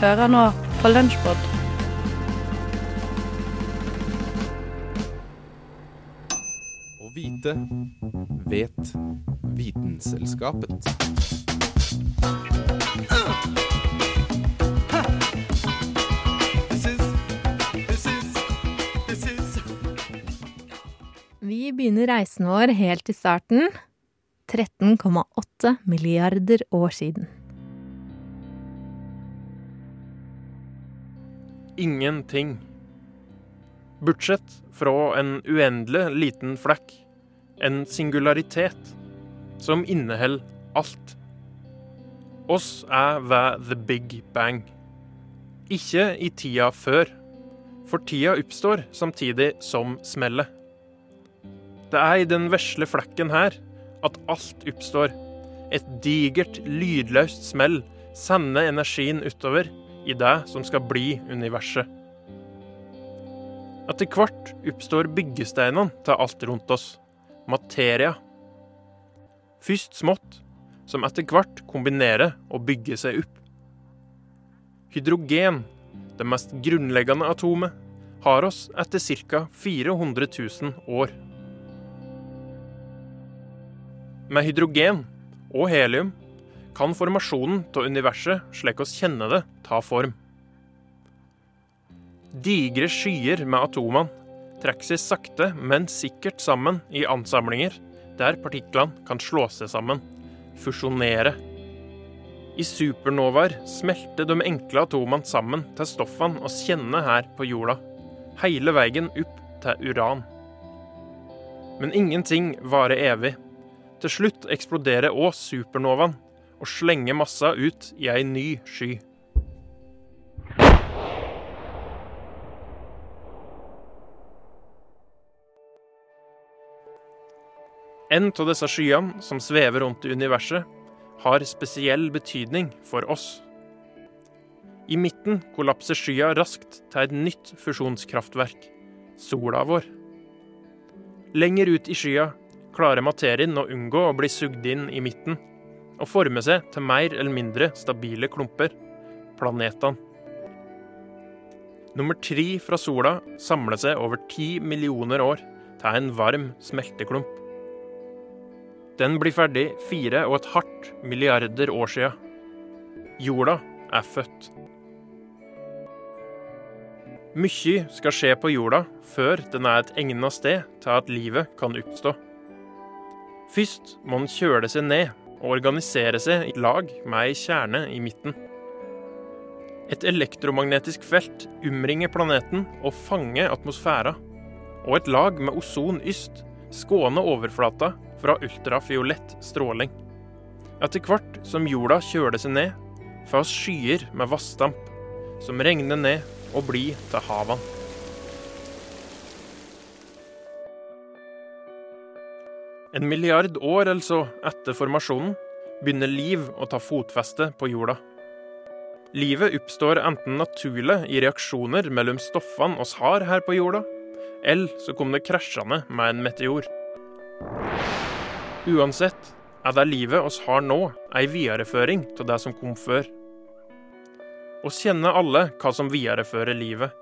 Hører nå på Lunsjpod. Å vite vet Vitenselskapet. Vi begynner reisen vår helt i starten. 13,8 milliarder år siden. Ingenting. Bortsett fra en uendelig liten flekk. En singularitet som inneholder alt. Oss er ved the big bang. Ikke i tida før, for tida oppstår samtidig som smellet. Det er i den vesle flekken her at alt oppstår. Et digert, lydløst smell sender energien utover i det som skal bli universet. Etter hvert oppstår byggesteinene til alt rundt oss, materia. Først smått, som etter hvert kombinerer og bygger seg opp. Hydrogen, det mest grunnleggende atomet, har oss etter ca. 400 000 år. Med hydrogen og helium kan formasjonen av universet, slik oss kjenner det, ta form. Digre skyer med atomene trekker seg sakte, men sikkert sammen i ansamlinger der partiklene kan slå seg sammen, fusjonere. I supernovaer smelter de enkle atomene sammen til stoffene oss kjenner her på jorda, hele veien opp til uran. Men ingenting varer evig. Til slutt eksploderer òg supernovaen og slenger massa ut i ei ny sky. En av disse skyene som svever rundt i universet, har spesiell betydning for oss. I midten kollapser skya raskt til et nytt fusjonskraftverk, sola vår. Lenger ut i skya klarer materien å unngå å bli sugd inn i midten og forme seg til mer eller mindre stabile klumper, planetene. Nummer tre fra sola samler seg over ti millioner år til en varm smelteklump. Den blir ferdig fire og et hardt milliarder år sia. Jorda er født. Mye skal skje på jorda før den er et egnet sted til at livet kan oppstå. Først må den kjøle seg ned og organisere seg i lag med ei kjerne i midten. Et elektromagnetisk felt omringer planeten og fanger atmosfæra. Og et lag med ozon yst skåner overflata fra ultrafiolett stråling. Etter hvert som jorda kjøler seg ned, får skyer med vassdamp, som regner ned og blir til havene. En milliard år eller så etter formasjonen begynner liv å ta fotfeste på jorda. Livet oppstår enten naturlig i reaksjoner mellom stoffene oss har her på jorda, eller så kom det krasjende med en meteor. Uansett er det livet oss har nå, ei videreføring av det som kom før. Oss kjenner alle hva som viderefører livet.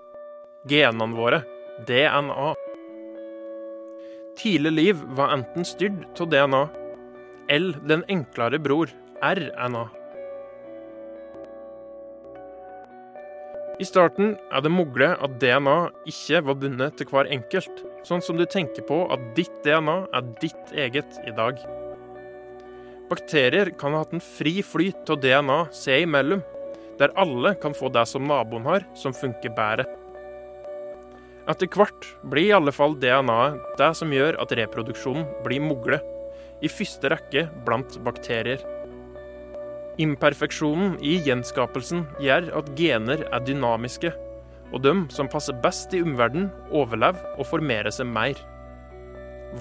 Genene våre, DNA. Tidlig liv var enten styrt av DNA eller den enklere bror, RNA. I starten er det mulig at DNA ikke var bundet til hver enkelt, sånn som du tenker på at ditt DNA er ditt eget i dag. Bakterier kan ha hatt en fri flyt av DNA seg imellom, der alle kan få det som naboen har, som funker bedre. Etter hvert blir i alle fall DNA-et det som gjør at reproduksjonen blir mugle, i første rekke blant bakterier. Imperfeksjonen i gjenskapelsen gjør at gener er dynamiske, og de som passer best i omverdenen, overlever og formerer seg mer.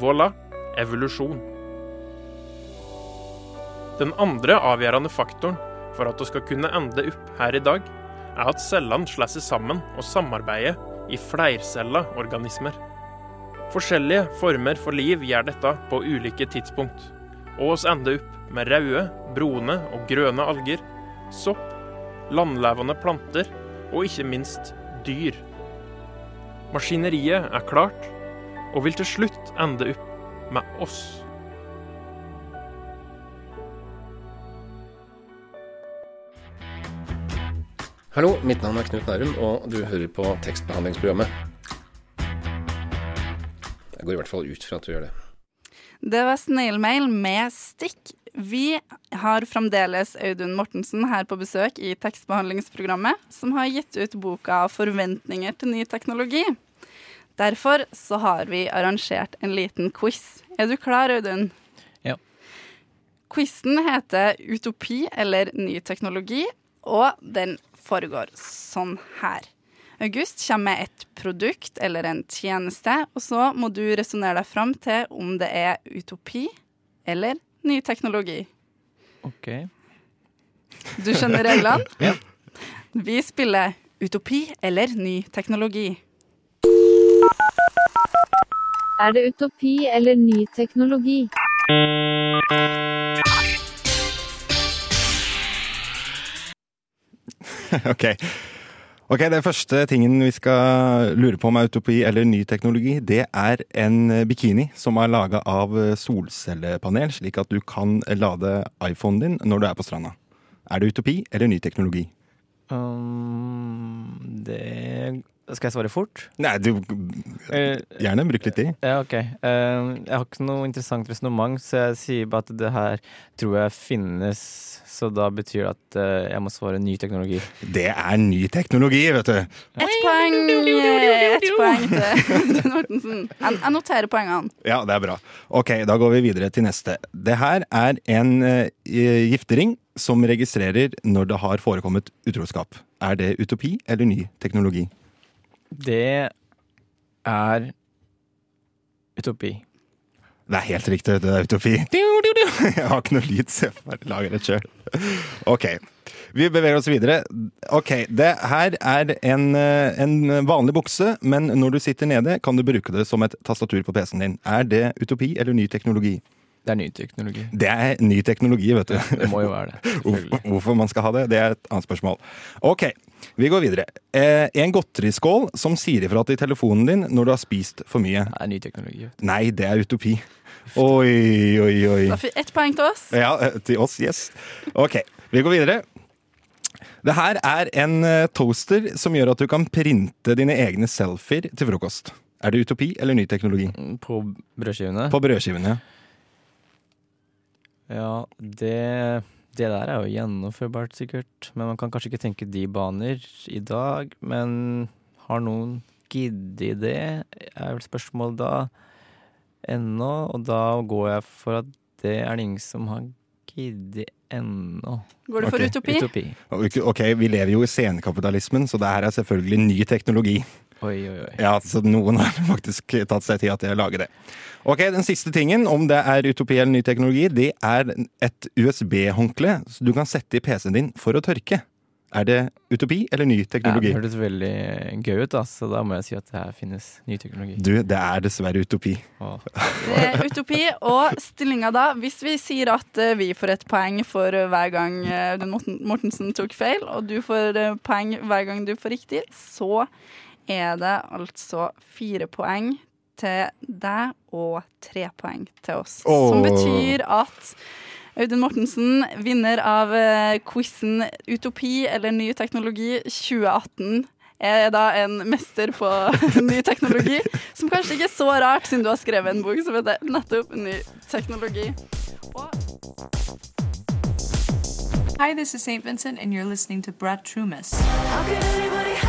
Voilà evolusjon. Den andre avgjørende faktoren for at vi skal kunne ende opp her i dag, er at cellene slår seg sammen og samarbeider i flercella organismer. Forskjellige former for liv gjør dette på ulike tidspunkt, og oss ender opp med røde, brune og grønne alger, sopp, landlevende planter og ikke minst dyr. Maskineriet er klart, og vil til slutt ende opp med oss. Hallo, mitt navn er Knut Nærum, og du hører på tekstbehandlingsprogrammet. Jeg går i hvert fall ut fra at du gjør det. Det var Snailmail med stikk. Vi har fremdeles Audun Mortensen her på besøk i tekstbehandlingsprogrammet, som har gitt ut boka 'Forventninger til ny teknologi'. Derfor så har vi arrangert en liten quiz. Er du klar, Audun? Ja. Quizen heter 'Utopi eller ny teknologi', og den foregår sånn her. August kommer med et produkt eller en tjeneste, og så må du resonnere deg fram til om det er utopi eller ny teknologi. OK. Du skjønner reglene? Ja. Vi spiller utopi eller ny teknologi. Er det utopi eller ny teknologi? ok. Ok, Det første tingen vi skal lure på om er utopi eller ny teknologi, det er en bikini som er laga av solcellepanel, slik at du kan lade iPhonen din når du er på stranda. Er det utopi eller ny teknologi? Um, det Skal jeg svare fort? Nei, du Eh, Gjerne bruk litt tid. ja, OK. Um, jeg har ikke noe interessant resonnement, så jeg sier bare at det her tror jeg finnes. Så da betyr det at eh, jeg må svare ny teknologi. Det er ny teknologi, vet du. Ett poeng, Et poeng til Nortensen. Mortensen. Jeg, noterer poengene. Ja, det er bra. Ok, da går vi videre til neste. Det her er en eh, giftering som registrerer når det har forekommet utroskap. Er det utopi eller ny teknologi? Det er utopi. Det er helt riktig, det er utopi. Jeg har ikke noe lyd, så jeg bare lager det sjøl. Ok, vi beveger oss videre. Ok, det her er en, eh, en vanlig bukse, men når du sitter nede, kan du bruke det som et tastatur på PC-en din. Er det utopi eller ny teknologi? Det er ny teknologi. Det er ny teknologi, vet du. Det må jo være det. Hvorfor man skal ha det, det er et annet spørsmål. Ok, vi går videre. Eh, en godteriskål som sier ifra til telefonen din når du har spist for mye. Det er ny teknologi. Nei, det er utopi. Oi, oi, oi. Da fikk ett poeng til oss. Ja, eh, til oss, yes. Ok, vi går videre. Det her er en eh, toaster som gjør at du kan printe dine egne selfier til frokost. Er det utopi eller ny teknologi? På brødskivene? På brødskivene. ja. Ja, det, det der er jo gjennomførbart, sikkert. Men man kan kanskje ikke tenke de baner i dag. Men har noen giddet det, er vel spørsmålet da. Ennå. Og da går jeg for at det er det ingen som har giddet ennå. Går du for okay. utopi? Utopi. Ok, Ok, vi lever jo i senkapitalismen, så det her er selvfølgelig ny teknologi. Oi, oi, oi. Ja, så noen har faktisk tatt seg tid til å lage det. Ok, Den siste tingen, om det er utopi eller ny teknologi, det er et USB-håndkle du kan sette i PC-en din for å tørke. Er det utopi eller ny Ja, teknologi? det hørtes veldig gøy ut, da, så da må jeg si at det her finnes ny teknologi. Du, det er dessverre utopi. Åh. Det er utopi. Og stillinga da, hvis vi sier at eh, vi får et poeng for eh, hver gang eh, Morten- Mortensen tok feil, og du får poeng hver gang du får riktig, så er det altså fire poeng til deg og tre poeng til oss. Som betyr at Audun Mortensen, vinner av eh, quizen 'Utopi eller ny teknologi 2018', er da en mester på ny teknologi. Som kanskje ikke er så rart, siden du har skrevet en bok som heter nettopp 'Ny teknologi'. Hi, this is St. Vincent, and you're listening to Brad Trumas. How can anybody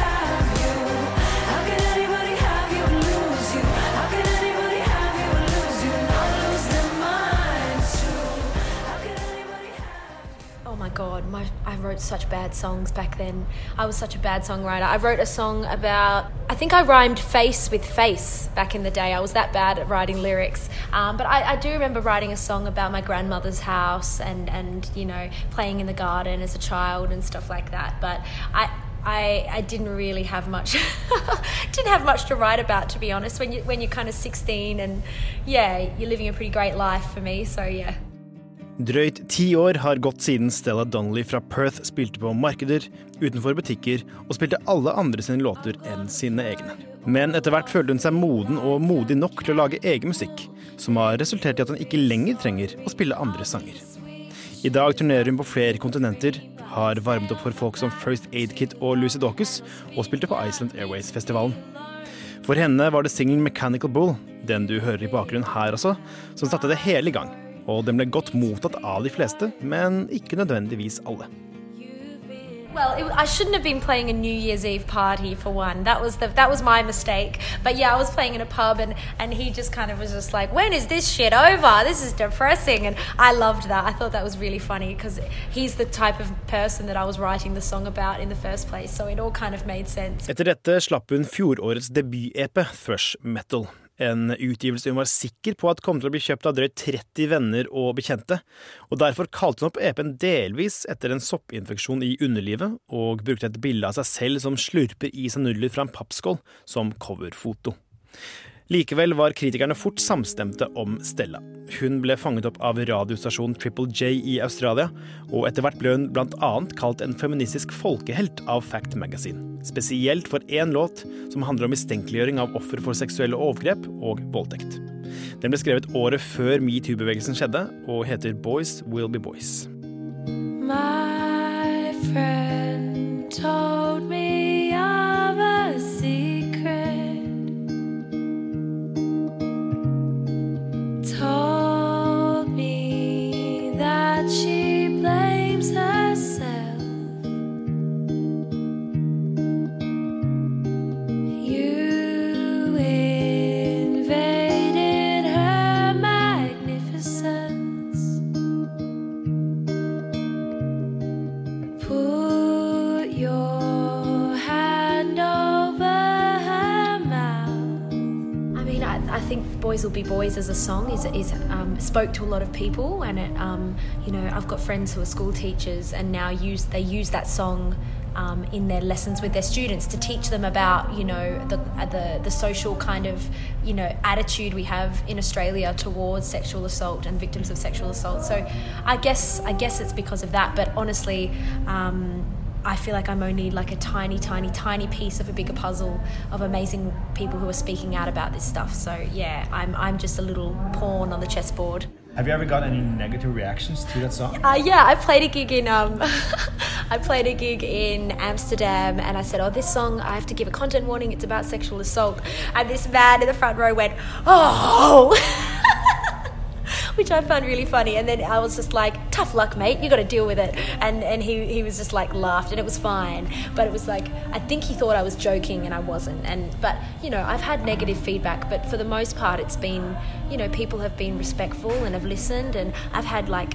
god, my, I wrote such bad songs back then. I was such a bad songwriter. I wrote a song about, I think I rhymed face with face back in the day. I was that bad at writing lyrics. Um, but I, I do remember writing a song about my grandmother's house and, and, you know, playing in the garden as a child and stuff like that. But I, I, I didn't really have much didn't have much to write about to be honest when you when you're kind of 16 and yeah you're living a pretty great life for me so yeah Drøyt ti år har gått siden Stella Donnelly fra Perth spilte på markeder, utenfor butikker og spilte alle andre sine låter enn sine egne. Men etter hvert følte hun seg moden og modig nok til å lage egen musikk, som har resultert i at hun ikke lenger trenger å spille andre sanger. I dag turnerer hun på flere kontinenter, har varmet opp for folk som First Aid Kit og Lucy Dawkins, og spilte på Iceland Airways-festivalen. For henne var det singelen 'Mechanical Bull', den du hører i bakgrunnen her også, som satte det hele i gang. Og den ble godt mottatt av de fleste, men ikke nødvendigvis alle. Well, it, I shouldn't have been playing a New Year's Eve party for one. That was the that was my mistake. But yeah, I was playing in a pub, and and he just kind of was just like, "When is this shit over? This is depressing." And I loved that. I thought that was really funny because he's the type of person that I was writing the song about in the first place. So it all kind of made sense. Etter dette slapp hun fjorårets debut-EP, Thrush Metal. En utgivelse hun var sikker på at kom til å bli kjøpt av drøyt 30 venner og bekjente, og derfor kalte hun opp EP-en delvis etter en soppinfeksjon i underlivet, og brukte et bilde av seg selv som slurper i seg nudler fra en pappskål, som coverfoto. Likevel var kritikerne fort samstemte om Stella. Hun ble fanget opp av radiostasjonen Triple J i Australia, og etter hvert ble hun annet kalt en feministisk folkehelt av Fact Magazine. Spesielt for én låt som handler om mistenkeliggjøring av offer for seksuelle overgrep og voldtekt. Den ble skrevet året før metoo-bevegelsen skjedde, og heter Boys Will Be Boys. My friend told me of a think "Boys Will Be Boys" as a song is is um, spoke to a lot of people, and it, um, you know, I've got friends who are school teachers, and now use they use that song. Um, in their lessons with their students to teach them about you know the, the the social kind of you know attitude we have in Australia towards sexual assault and victims of sexual assault. So I guess I guess it's because of that. But honestly, um, I feel like I'm only like a tiny, tiny, tiny piece of a bigger puzzle of amazing people who are speaking out about this stuff. So yeah, I'm I'm just a little pawn on the chessboard. Have you ever got any negative reactions to that song? Uh, yeah, I played a gig in um, I played a gig in Amsterdam, and I said, "Oh, this song, I have to give a content warning. It's about sexual assault." And this man in the front row went, "Oh." Which I found really funny, and then I was just like, "Tough luck, mate. You got to deal with it." And and he he was just like laughed, and it was fine. But it was like I think he thought I was joking, and I wasn't. And but you know, I've had negative feedback, but for the most part, it's been you know people have been respectful and have listened, and I've had like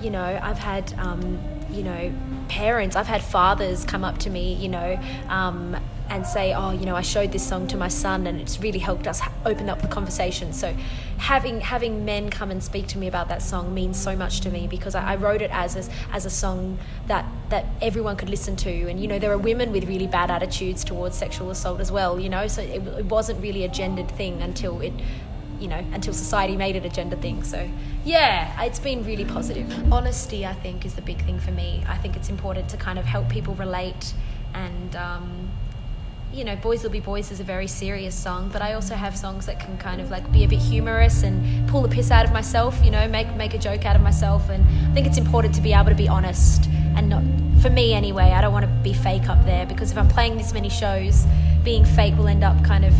you know, I've had, um, you know, parents, I've had fathers come up to me, you know, um, and say, oh, you know, I showed this song to my son and it's really helped us open up the conversation. So having having men come and speak to me about that song means so much to me because I, I wrote it as, as as a song that that everyone could listen to. And you know, there are women with really bad attitudes towards sexual assault as well. You know, so it, it wasn't really a gendered thing until it you know, until society made it a gender thing. So, yeah, it's been really positive. Honesty, I think, is the big thing for me. I think it's important to kind of help people relate and, um, you know, Boys Will Be Boys is a very serious song, but I also have songs that can kind of like be a bit humorous and pull the piss out of myself, you know, make make a joke out of myself. And I think it's important to be able to be honest and not, for me anyway, I don't want to be fake up there because if I'm playing this many shows, being fake will end up kind of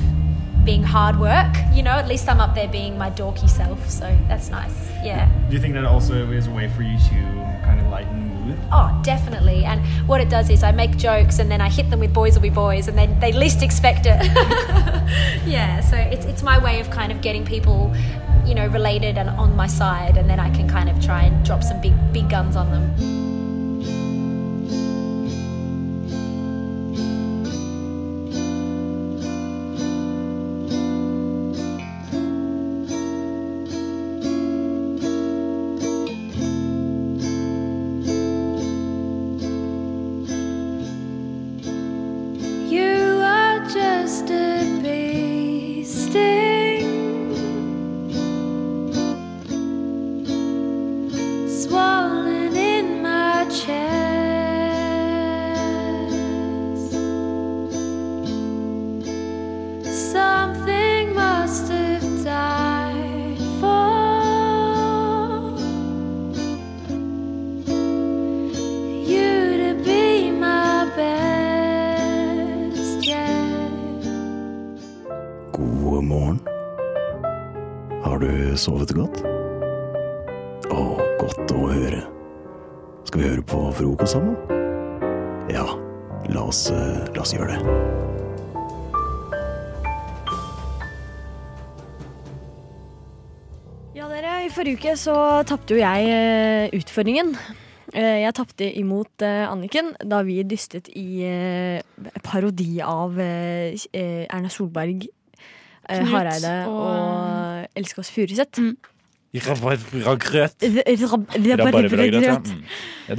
being hard work, you know, at least I'm up there being my dorky self, so that's nice. Yeah. Do you think that also is a way for you to Oh, definitely. And what it does is I make jokes and then I hit them with boys will be boys and then they least expect it. yeah, so it's, it's my way of kind of getting people, you know, related and on my side and then I can kind of try and drop some big, big guns on them. Sovet godt? Å, godt å høre. Skal vi høre på frokost sammen? Ja, la oss, eh, la oss gjøre det. Ja, dere, i forrige uke så tapte jo jeg eh, utfordringen. Eh, jeg tapte imot Anniken da vi dystet i parodi av Erna Solberg, Knut Hareide og- og Else Kåss Mm. Rabarbragrøt. Rabarbragrøt, ja. Mm.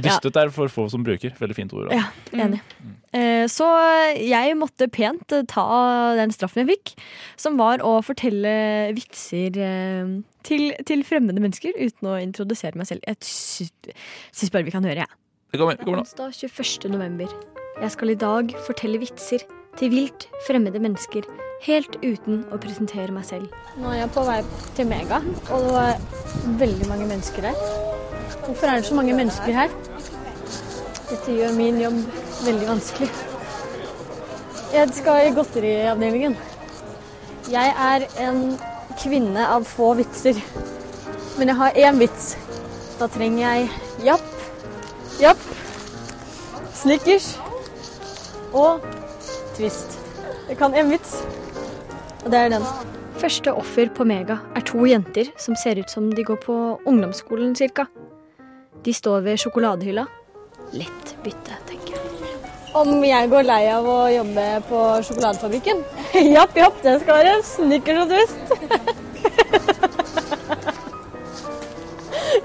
Dystet er for få som bruker. Veldig fint ord. Ja, altså. enig. Mm. Så jeg måtte pent eh, ta den straffen jeg fikk, som var å fortelle vitser eh, til, til fremmede mennesker uten å introdusere meg selv. Jeg sy- syns bare vi kan høre, jeg. Det kommer, det kommer nå. Onsdag 21. november. Jeg skal i dag fortelle vitser til vilt fremmede mennesker, helt uten å presentere meg selv. Nå er jeg på vei til Mega, og det var veldig mange mennesker der. Hvorfor er det så mange mennesker her? Dette gjør min jobb veldig vanskelig. Jeg skal i godteriavdelingen. Jeg er en kvinne av få vitser. Men jeg har én vits. Da trenger jeg japp, japp, snickers og twist. Jeg kan én vits, og det er den. Første offer på Mega er to jenter som ser ut som de går på ungdomsskolen cirka. De står ved sjokoladehylla. Lett bytte, tenker jeg. Om jeg går lei av å jobbe på sjokoladefabrikken? japp, japp, det skal være snickers og twist.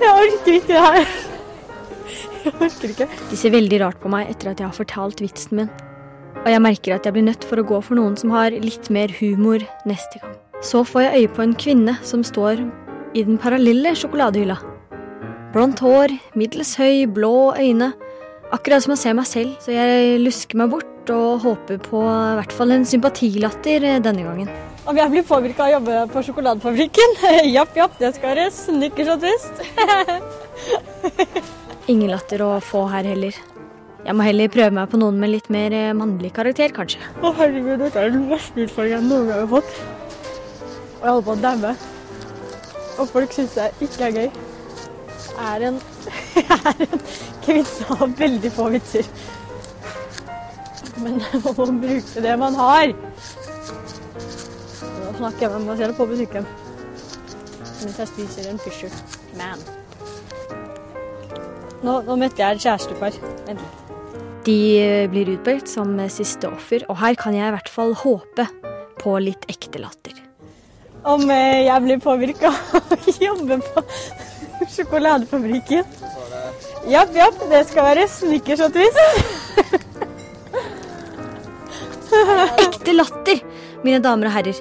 jeg orker ikke det her. Jeg orker ikke. De ser veldig rart på meg etter at jeg har fortalt vitsen min. Og jeg merker at jeg blir nødt for å gå for noen som har litt mer humor neste gang. Så får jeg øye på en kvinne som står i den parallelle sjokoladehylla. Blondt hår, middels høy, blå øyne. Akkurat som å se meg selv, så jeg lusker meg bort og håper på i hvert fall en sympatilatter eh, denne gangen. Om jeg blir påvirka av å jobbe på sjokoladefabrikken? japp, japp, det skal være snickers og twist. Ingen latter å få her heller. Jeg må heller prøve meg på noen med litt mer eh, mannlig karakter, kanskje. Å herregud, dette er den verste utfordringen noen gang har fått. Og jeg holder på å daue. Og folk syns det ikke er gøy. Jeg er en, jeg er en kvinne av veldig få vitser. Men man må bruke det man har. Nå snakker jeg med meg selv på butikken. Mens jeg spiser en Fisher Man. Nå, nå møtte jeg et kjærestepar. Vent litt. De eh, blir utpekt som siste offer, og her kan jeg i hvert fall håpe på litt ekte latter. Om eh, jeg blir påvirka av å jobbe på sjokoladefabrikken? Japp, japp, det skal være snickers og twist. Ekte latter, mine damer og herrer.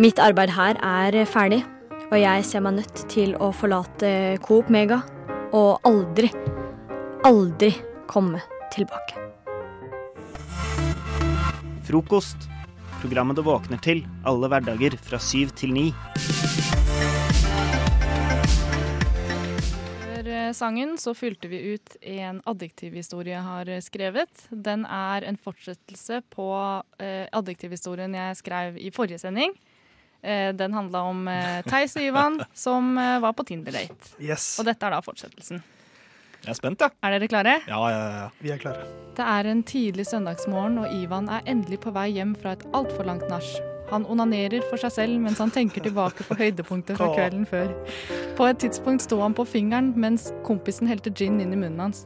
Mitt arbeid her er ferdig, og jeg ser meg nødt til å forlate Coop Mega og aldri, aldri komme tilbake. Frokost. Programmet du våkner til alle hverdager fra syv til ni. Før eh, sangen så fylte vi ut en adjektivhistorie jeg har eh, skrevet. Den er en fortsettelse på eh, adjektivhistorien jeg skrev i forrige sending. Eh, den handla om eh, Theis og Ivan som eh, var på Tinder-date. Yes. Og dette er da fortsettelsen. Jeg er spent, jeg. Er dere klare? Ja, ja, ja. Vi er klare. Det er en tidlig søndagsmorgen, og Ivan er endelig på vei hjem fra et altfor langt nach. Han onanerer for seg selv mens han tenker tilbake på høydepunktet fra kvelden før. På et tidspunkt sto han på fingeren mens kompisen helte gin inn i munnen hans.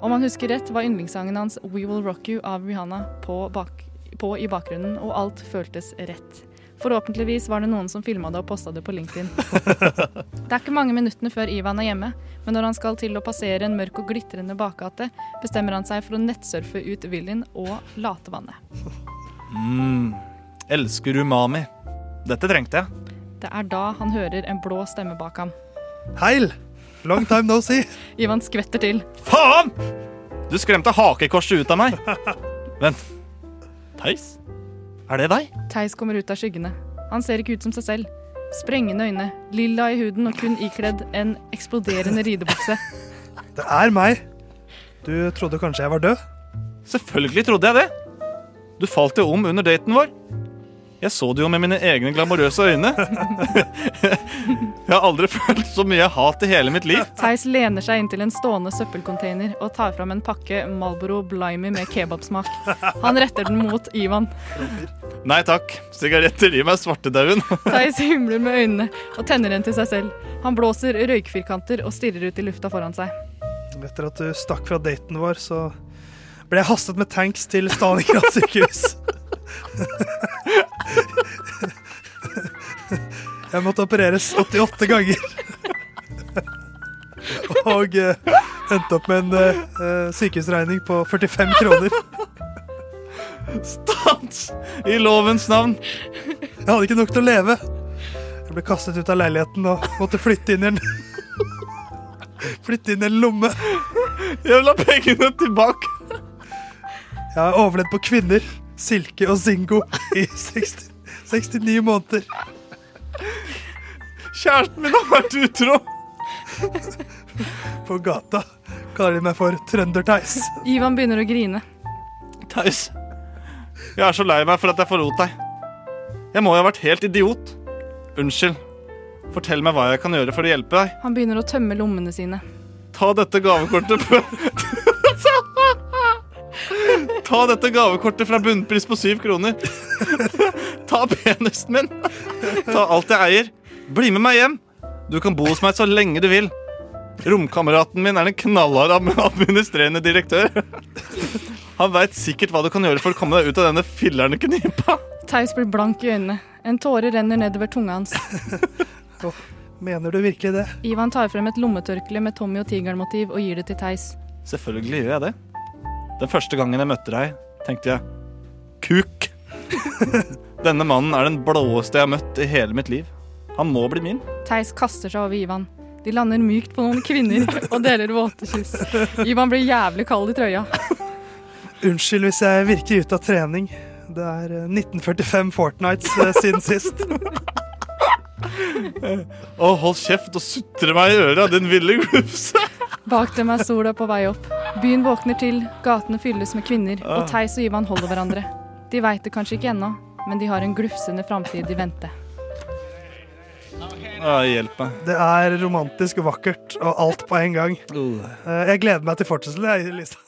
Om han husker rett, var yndlingssangen hans 'We Will Rock You' av Rihanna på, bak, på i bakgrunnen, og alt føltes rett. Forhåpentligvis var det noen som filma det og posta det på LinkedIn. Det er ikke mange minuttene før Ivan er hjemme, men når han skal til å passere en mørk og glitrende bakgate, bestemmer han seg for å nettsurfe ut Villien og latevannet. Mm. Elsker umami. Dette trengte jeg. Det er da han hører en blå stemme bak ham. Heil! Long time no see. Ivan skvetter til. Faen! Du skremte hakekorset ut av meg. Vent. Theis? Er det deg? Theis kommer ut av skyggene. Han ser ikke ut som seg selv. Sprengende øyne, lilla i huden og kun ikledd en eksploderende ridebukse. Det er meg. Du trodde kanskje jeg var død? Selvfølgelig trodde jeg det. Du falt jo om under daten vår. Jeg så det jo med mine egne glamorøse øyne. Jeg har aldri følt så mye hat i hele mitt liv. Theis lener seg inntil en stående søppelcontainer og tar fram en pakke Marlboro Blimey med kebabsmak. Han retter den mot Ivan. Nei takk, sigaretter gir meg svartedauden. Theis himler med øynene og tenner en til seg selv. Han blåser røykfirkanter og stirrer ut i lufta foran seg. Etter at du stakk fra daten vår, så ble jeg hastet med tanks til Stalingrad sykehus. Jeg måtte opereres 88 ganger. Og eh, endte opp med en eh, sykehusregning på 45 kroner. Stans! I lovens navn. Jeg hadde ikke nok til å leve. Jeg ble kastet ut av leiligheten og måtte flytte inn i en Flytte inn i en lomme. Jeg vil ha pengene tilbake. Jeg har overlevd på kvinner, silke og zingo i 60, 69 måneder. Kjæresten min har vært utro. På gata kaller de meg for Trønder-Theis. Ivan begynner å grine. Theis, jeg er så lei meg for at jeg forlot deg. Jeg må jo ha vært helt idiot. Unnskyld. Fortell meg hva jeg kan gjøre for å hjelpe deg. Han begynner å tømme lommene sine. Ta dette gavekortet på Ta dette gavekortet fra bunnpris på syv kroner. Ta penisen min. Ta alt jeg eier. Bli med meg hjem. Du kan bo hos meg så lenge du vil. Romkameraten min er en knallhard administrerende direktør. Han veit sikkert hva du kan gjøre for å komme deg ut av denne fillerne knipa. Theis blir blank i øynene. En tåre renner nedover tunga hans. Mener du virkelig det? Ivan tar frem et lommetørkle med Tommy og tigeren-motiv og gir det til Theis. Selvfølgelig gjør jeg det. Den første gangen jeg møtte deg, tenkte jeg kuk. Denne mannen er den blåeste jeg har møtt i hele mitt liv. Han må bli min. Theis kaster seg over Ivan. De lander mykt på noen kvinner og deler våte kyss. Ivan blir jævlig kald i trøya. Unnskyld hvis jeg virker ute av trening. Det er eh, 1945 Fortnights eh, siden sist. Å, hold kjeft og sutre meg i øret, din ville glufse. Bak dem er sola på vei opp. Byen våkner til, gatene fylles med kvinner, og Theis og Ivan holder hverandre. De veit det kanskje ikke ennå, men de har en glufsende framtid i vente. Ja, hjelp meg. Det er romantisk og vakkert, og alt på en gang. Eh, Jeg gleder meg til fortsettelsen. jeg, Lisa.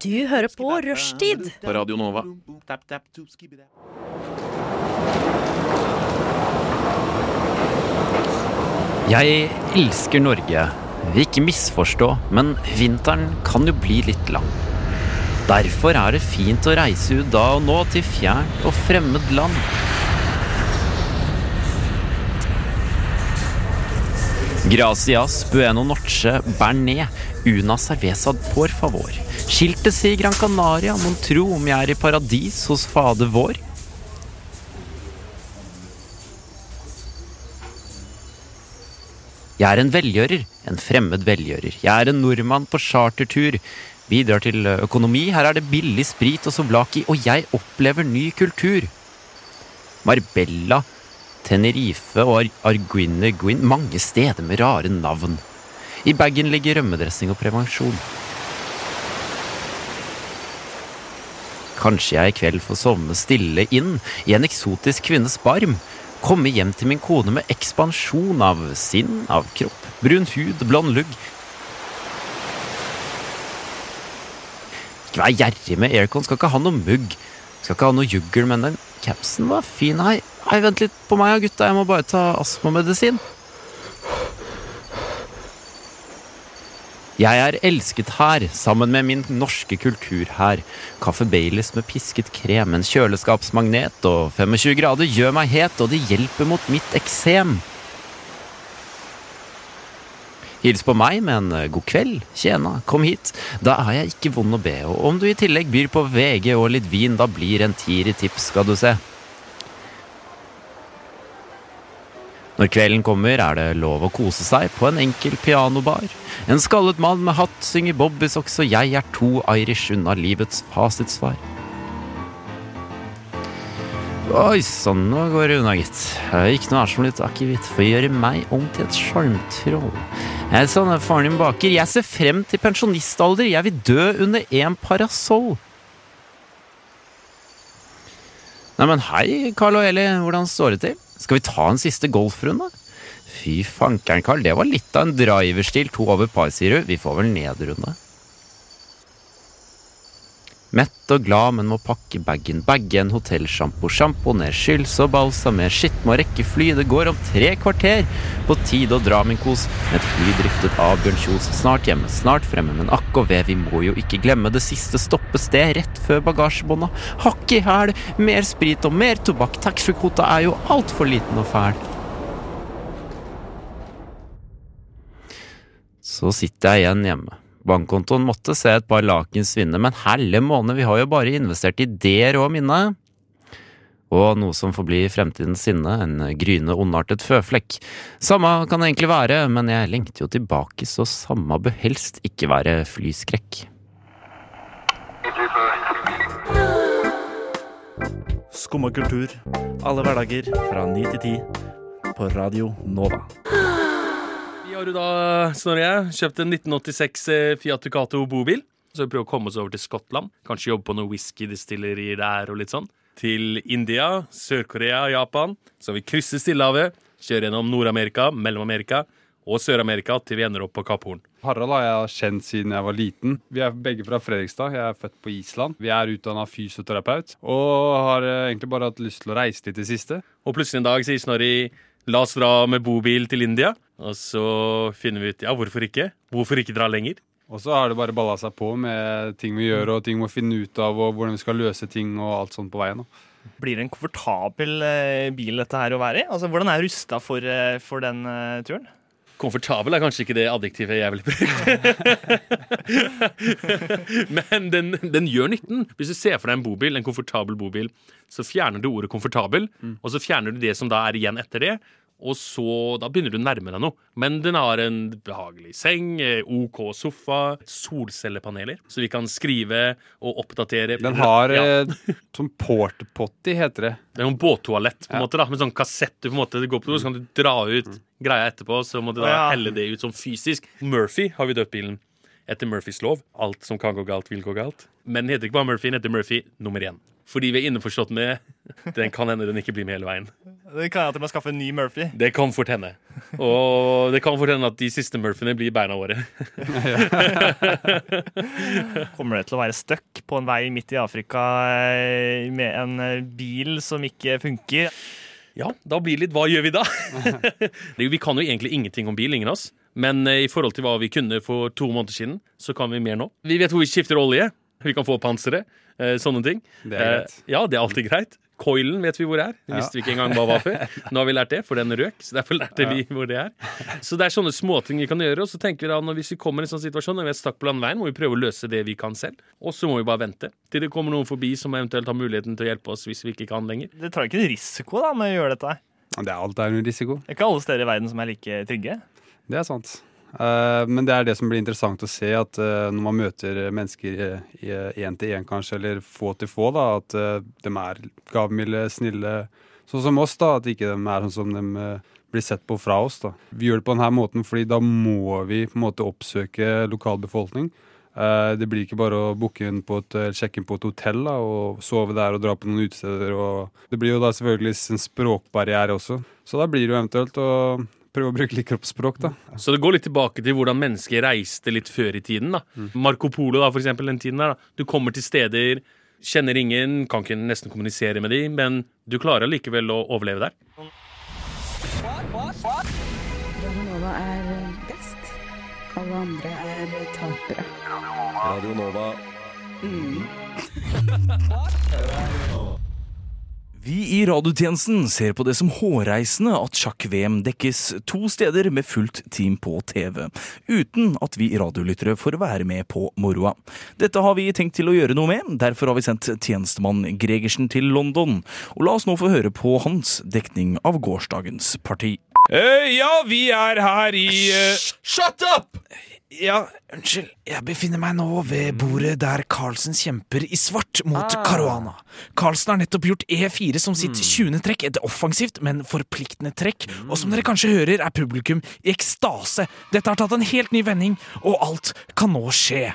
Du hører på Rushtid. På Radio Nova. Jeg elsker Norge. Ikke misforstå, men vinteren kan jo bli litt lang. Derfor er det fint å reise ut da og nå til fjernt og fremmed land. Gracias, bueno noche, bernet, una cerveza por favor. Skiltes i Gran Canaria, mon tro om jeg er i paradis hos fader vår. Jeg er en velgjører, en fremmed velgjører. Jeg er en nordmann på chartertur. Bidrar til økonomi, her er det billig sprit og souvlaki, og jeg opplever ny kultur. Marbella, Tenerife og Ar Arguine Guin, mange steder med rare navn. I bagen ligger rømmedressing og prevensjon. Kanskje jeg i kveld får sovne stille inn i en eksotisk kvinnes barm. Komme hjem til min kone med ekspansjon av sinn, av kropp, brun hud, blond lugg. Ikke vær gjerrig med aircon, skal ikke ha noe mugg. Skal ikke ha noe juggel, men den capsen var fin. Hei, hei, vent litt på meg, gutta, jeg må bare ta astmamedisin. Jeg er elsket her, sammen med min norske kultur her. Kaffe Baileys med pisket krem, en kjøleskapsmagnet og 25 grader gjør meg het, og det hjelper mot mitt eksem. Hils på meg med en eh, god kveld, tjena, kom hit. Da er jeg ikke vond å be, og om du i tillegg byr på VG og litt vin, da blir en tier i tips, skal du se. Når kvelden kommer, er det lov å kose seg på en enkel pianobar. En skallet mann med hatt synger bobbysocks, og jeg er to Irish unna livets fasitsvar. Oi sann, nå går det unna, gitt. Ikke noe er som litt akevitt for å gjøre meg om til et sjarmtroll. Jeg er sånn faren din baker. Jeg ser frem til pensjonistalder. Jeg vil dø under en parasoll. Nei, men hei, Carl og Eli. Hvordan står det til? Skal vi ta en siste golfrunde? Fy fankeren, Carl. Det var litt av en driverstil. To over par, sier du. Vi får vel nedrunde. Mett og glad, men må pakke bagen. Bagge en hotellsjampo. Sjamponere, skylse og balsamer. Skitt må rekke fly. Det går om tre kvarter. På tide å dra, min kos. Med et fly driftet av Bjørn Kjos. Snart hjemme, snart fremme, men akk og ve, vi må jo ikke glemme det siste stoppested rett før bagasjebånda. Hakk i hæl, mer sprit og mer tobakk. Taxfree-kvota er jo altfor liten og fæl. Så sitter jeg igjen hjemme. Bankkontoen måtte se et par laken svinne, men helle måned, vi har jo bare investert i det rå minnet. Og noe som får bli fremtidens sinne, en gryende ondartet føflekk. Samme kan det egentlig være, men jeg lengter jo tilbake, så samme bør helst ikke være flyskrekk. Skumma kultur. Alle hverdager fra ni til ti. På Radio Nova. Vi har jo da, Snorre og jeg, kjøpt en 1986 eh, Fiat Ducato bobil. Så vi prøver å komme oss over til Skottland. Kanskje jobbe på noen whiskydestillerier der og litt sånn. Til India, Sør-Korea, Japan. Så vi krysser Stillehavet, kjører gjennom Nord-Amerika, Mellom-Amerika og Sør-Amerika til vi ender opp på Kapp Horn. Harald har jeg kjent siden jeg var liten. Vi er begge fra Fredrikstad. Jeg er født på Island. Vi er utdanna fysioterapeut og har eh, egentlig bare hatt lyst til å reise litt i det siste. Og plutselig en dag sier Snorri la oss dra med bobil til India. Og så finner vi ut ja, hvorfor ikke? Hvorfor ikke dra lenger? Og så har det bare balla seg på med ting vi gjør og ting vi må finne ut av, og hvordan vi skal løse ting og alt sånt på veien. da. Blir det en komfortabel eh, bil dette her å være i? Altså, Hvordan er rusta for, eh, for den eh, turen? Komfortabel er kanskje ikke det adjektivet jeg ville brukt. Men den, den gjør nytten. Hvis du ser for deg en bobil, en komfortabel bobil, så fjerner du ordet 'komfortabel', og så fjerner du det som da er igjen etter det. Og så, Da begynner du å nærme deg noe. Men den har en behagelig seng, eh, OK sofa, solcellepaneler, så vi kan skrive og oppdatere. Den har Ja. sånn portpotty, heter det. Det er en båttoalett, på en Ja. måte da med sånn kassett du på en måte går på, do, så kan du dra ut greia etterpå. Så må du da helle det ut sånn fysisk. Murphy har vi døpt bilen etter Murphys lov. Alt som kan gå galt, vil gå galt. Men den heter ikke bare Murphy, den heter Murphy nummer én. Fordi vi er innforstått med Den kan hende den ikke blir med hele veien. Det kan hende at de må skaffe en ny Murphy. Det kan fort hende. Og det kan fort hende at de siste Murphyene blir beina våre. Kommer det til å være stuck på en vei midt i Afrika eh, med en eh, bil som ikke funker? Ja, da blir det litt hva gjør vi da? Vi kan jo egentlig ingenting om bil, ingen av oss. Men eh, i forhold til hva vi kunne for to måneder siden, så kan vi mer nå. Vi vet hvor vi skifter olje. Vi kan få panseret. eh, Sånne ting. Det er greit. Eh, Ja, det er alltid greit. Coilen vet vi hvor er. Det Ja. visste vi ikke engang hva var før. Nå har vi lært det, for den røk. Så derfor lærte vi hvor det er. Så det er sånne småting vi kan gjøre. Og så tenker vi da, når hvis vi kommer i en sånn situasjon, når vi er stakk på landveien, må vi prøve å løse det vi kan selv. Og så må vi bare vente til det kommer noen forbi som eventuelt har muligheten til å hjelpe oss hvis vi ikke kan lenger. Det tar ikke en risiko da med å gjøre dette. Det er alt er en risiko. Det er ikke alle steder i verden som er like trygge. Det er sant. Eh, men det er det som blir interessant å se, at eh, når man møter mennesker én til én, kanskje, eller få til få, da, at eh, de er gavmilde, snille, sånn som oss, da. At ikke de er sånn som de eh, blir sett på fra oss. da. Vi gjør det på denne måten fordi da må vi på en måte oppsøke lokalbefolkning. Eh, Det blir ikke bare å booke inn på et, sjekke inn på et hotell da, og sove der og dra på noen utesteder. Det blir jo da selvfølgelig en språkbarriere også. Så da blir det jo eventuelt å prøve å bruke litt kroppsspråk, da. Så det går litt tilbake til hvordan mennesker reiste litt før i tiden. da. Marco Polo, da, for eksempel, den tiden der. da. Du kommer til steder, kjenner ingen, kan ikke nesten kommunisere med dem, men du klarer likevel å overleve der. Radionova er best. Alle andre er tapere. Radio Nova. Vi i radiotjenesten ser på det som hårreisende at sjakk-VM dekkes to steder med fullt team på TV, uten at vi radiolyttere får være med på moroa. Dette har vi tenkt til å gjøre noe med, derfor har vi sendt tjenestemann Gregersen til London. Og la oss nå få høre på hans dekning av gårsdagens parti. Eh, ja, vi er her i uh... Shut up! Ja, unnskyld. Jeg befinner meg nå ved bordet der Carlsen kjemper i svart mot Caruana. Carlsen har nettopp gjort E4 som sitt 20. trekk, et offensivt, men forpliktende trekk. Og som dere kanskje hører, er publikum i ekstase. Dette har tatt en helt ny vending, og alt kan nå skje.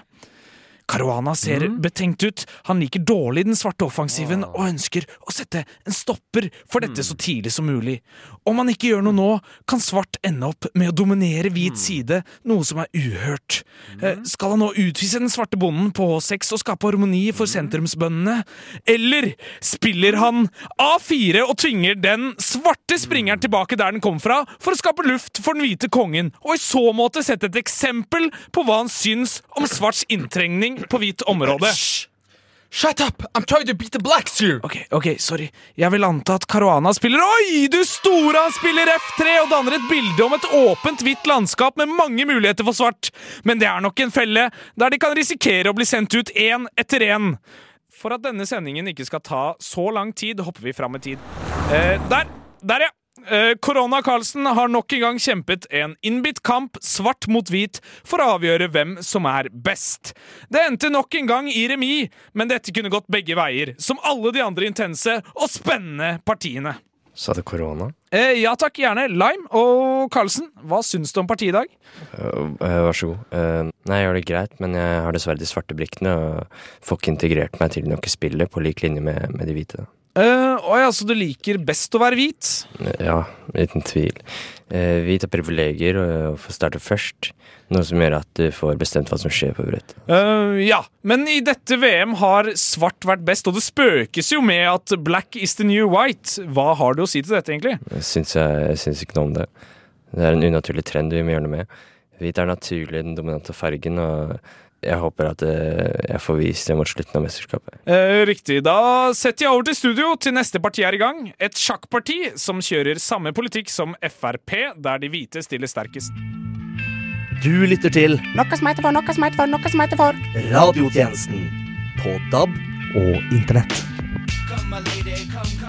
Caruana ser betenkt ut. Han liker dårlig den svarte offensiven og ønsker å sette en stopper for dette så tidlig som mulig. Om han ikke gjør noe nå, kan svart ende opp med å dominere hvit side, noe som er uhørt. Eh, Skal han nå utvise den svarte bonden på H6 og skape harmoni for sentrumsbøndene? Eller spiller han A4 og tvinger den svarte springeren tilbake der den kom fra, for å skape luft for den hvite kongen, og i så måte sette et eksempel på hva han syns om svarts inntrengning på hvitt område? Shut up! I'm trying to beat the blacks here! Ok, ok, sorry. Jeg vil anta at Caruana spiller Oi, du store! Han spiller F3 og danner et bilde om et åpent, hvitt landskap med mange muligheter for svart. Men det er nok en felle, der de kan risikere å bli sendt ut én etter én. For at denne sendingen ikke skal ta så lang tid, hopper vi fram i tid. Eh, der! Der, ja! Eh, Karlsen har nok en gang kjempet en innbitt kamp, svart mot hvit, for å avgjøre hvem som er best. Det endte nok en gang i remis, men dette kunne gått begge veier, som alle de andre intense og spennende partiene. Sa du korona? Eh, ja takk, gjerne. Lime og Karlsen, hva syns du om partiet i dag? Uh, uh, vær så god. Uh, nei, jeg gjør det greit, men jeg har dessverre de svarte brikkene og får ikke integrert meg til noe spillet på lik linje med, med de hvite. Uh, ja, så du liker best å være hvit? Ja, uten tvil. Uh, hvit har privilegier og får starte først, noe som gjør at du får bestemt hva som skjer på brettet. Uh, ja, men i dette VM har svart vært best, og det spøkes jo med at black is the new white. Hva har du å si til dette, egentlig? Jeg syns, jeg, jeg syns ikke noe om det. Det er en unaturlig trend vi må gjøre noe med. Hvit er naturlig den dominante fargen, og jeg håper at eh, jeg får vist det mot slutten av mesterskapet. Eh, riktig. Da setter jeg over til studio til neste parti er i gang. Et sjakkparti som kjører samme politikk som Frp, der de hvite stiller sterkest. Du lytter til Noe som heter for, noe som heter for, noe som heter for. Radiotjenesten på DAB og internett. Come, my lady, come,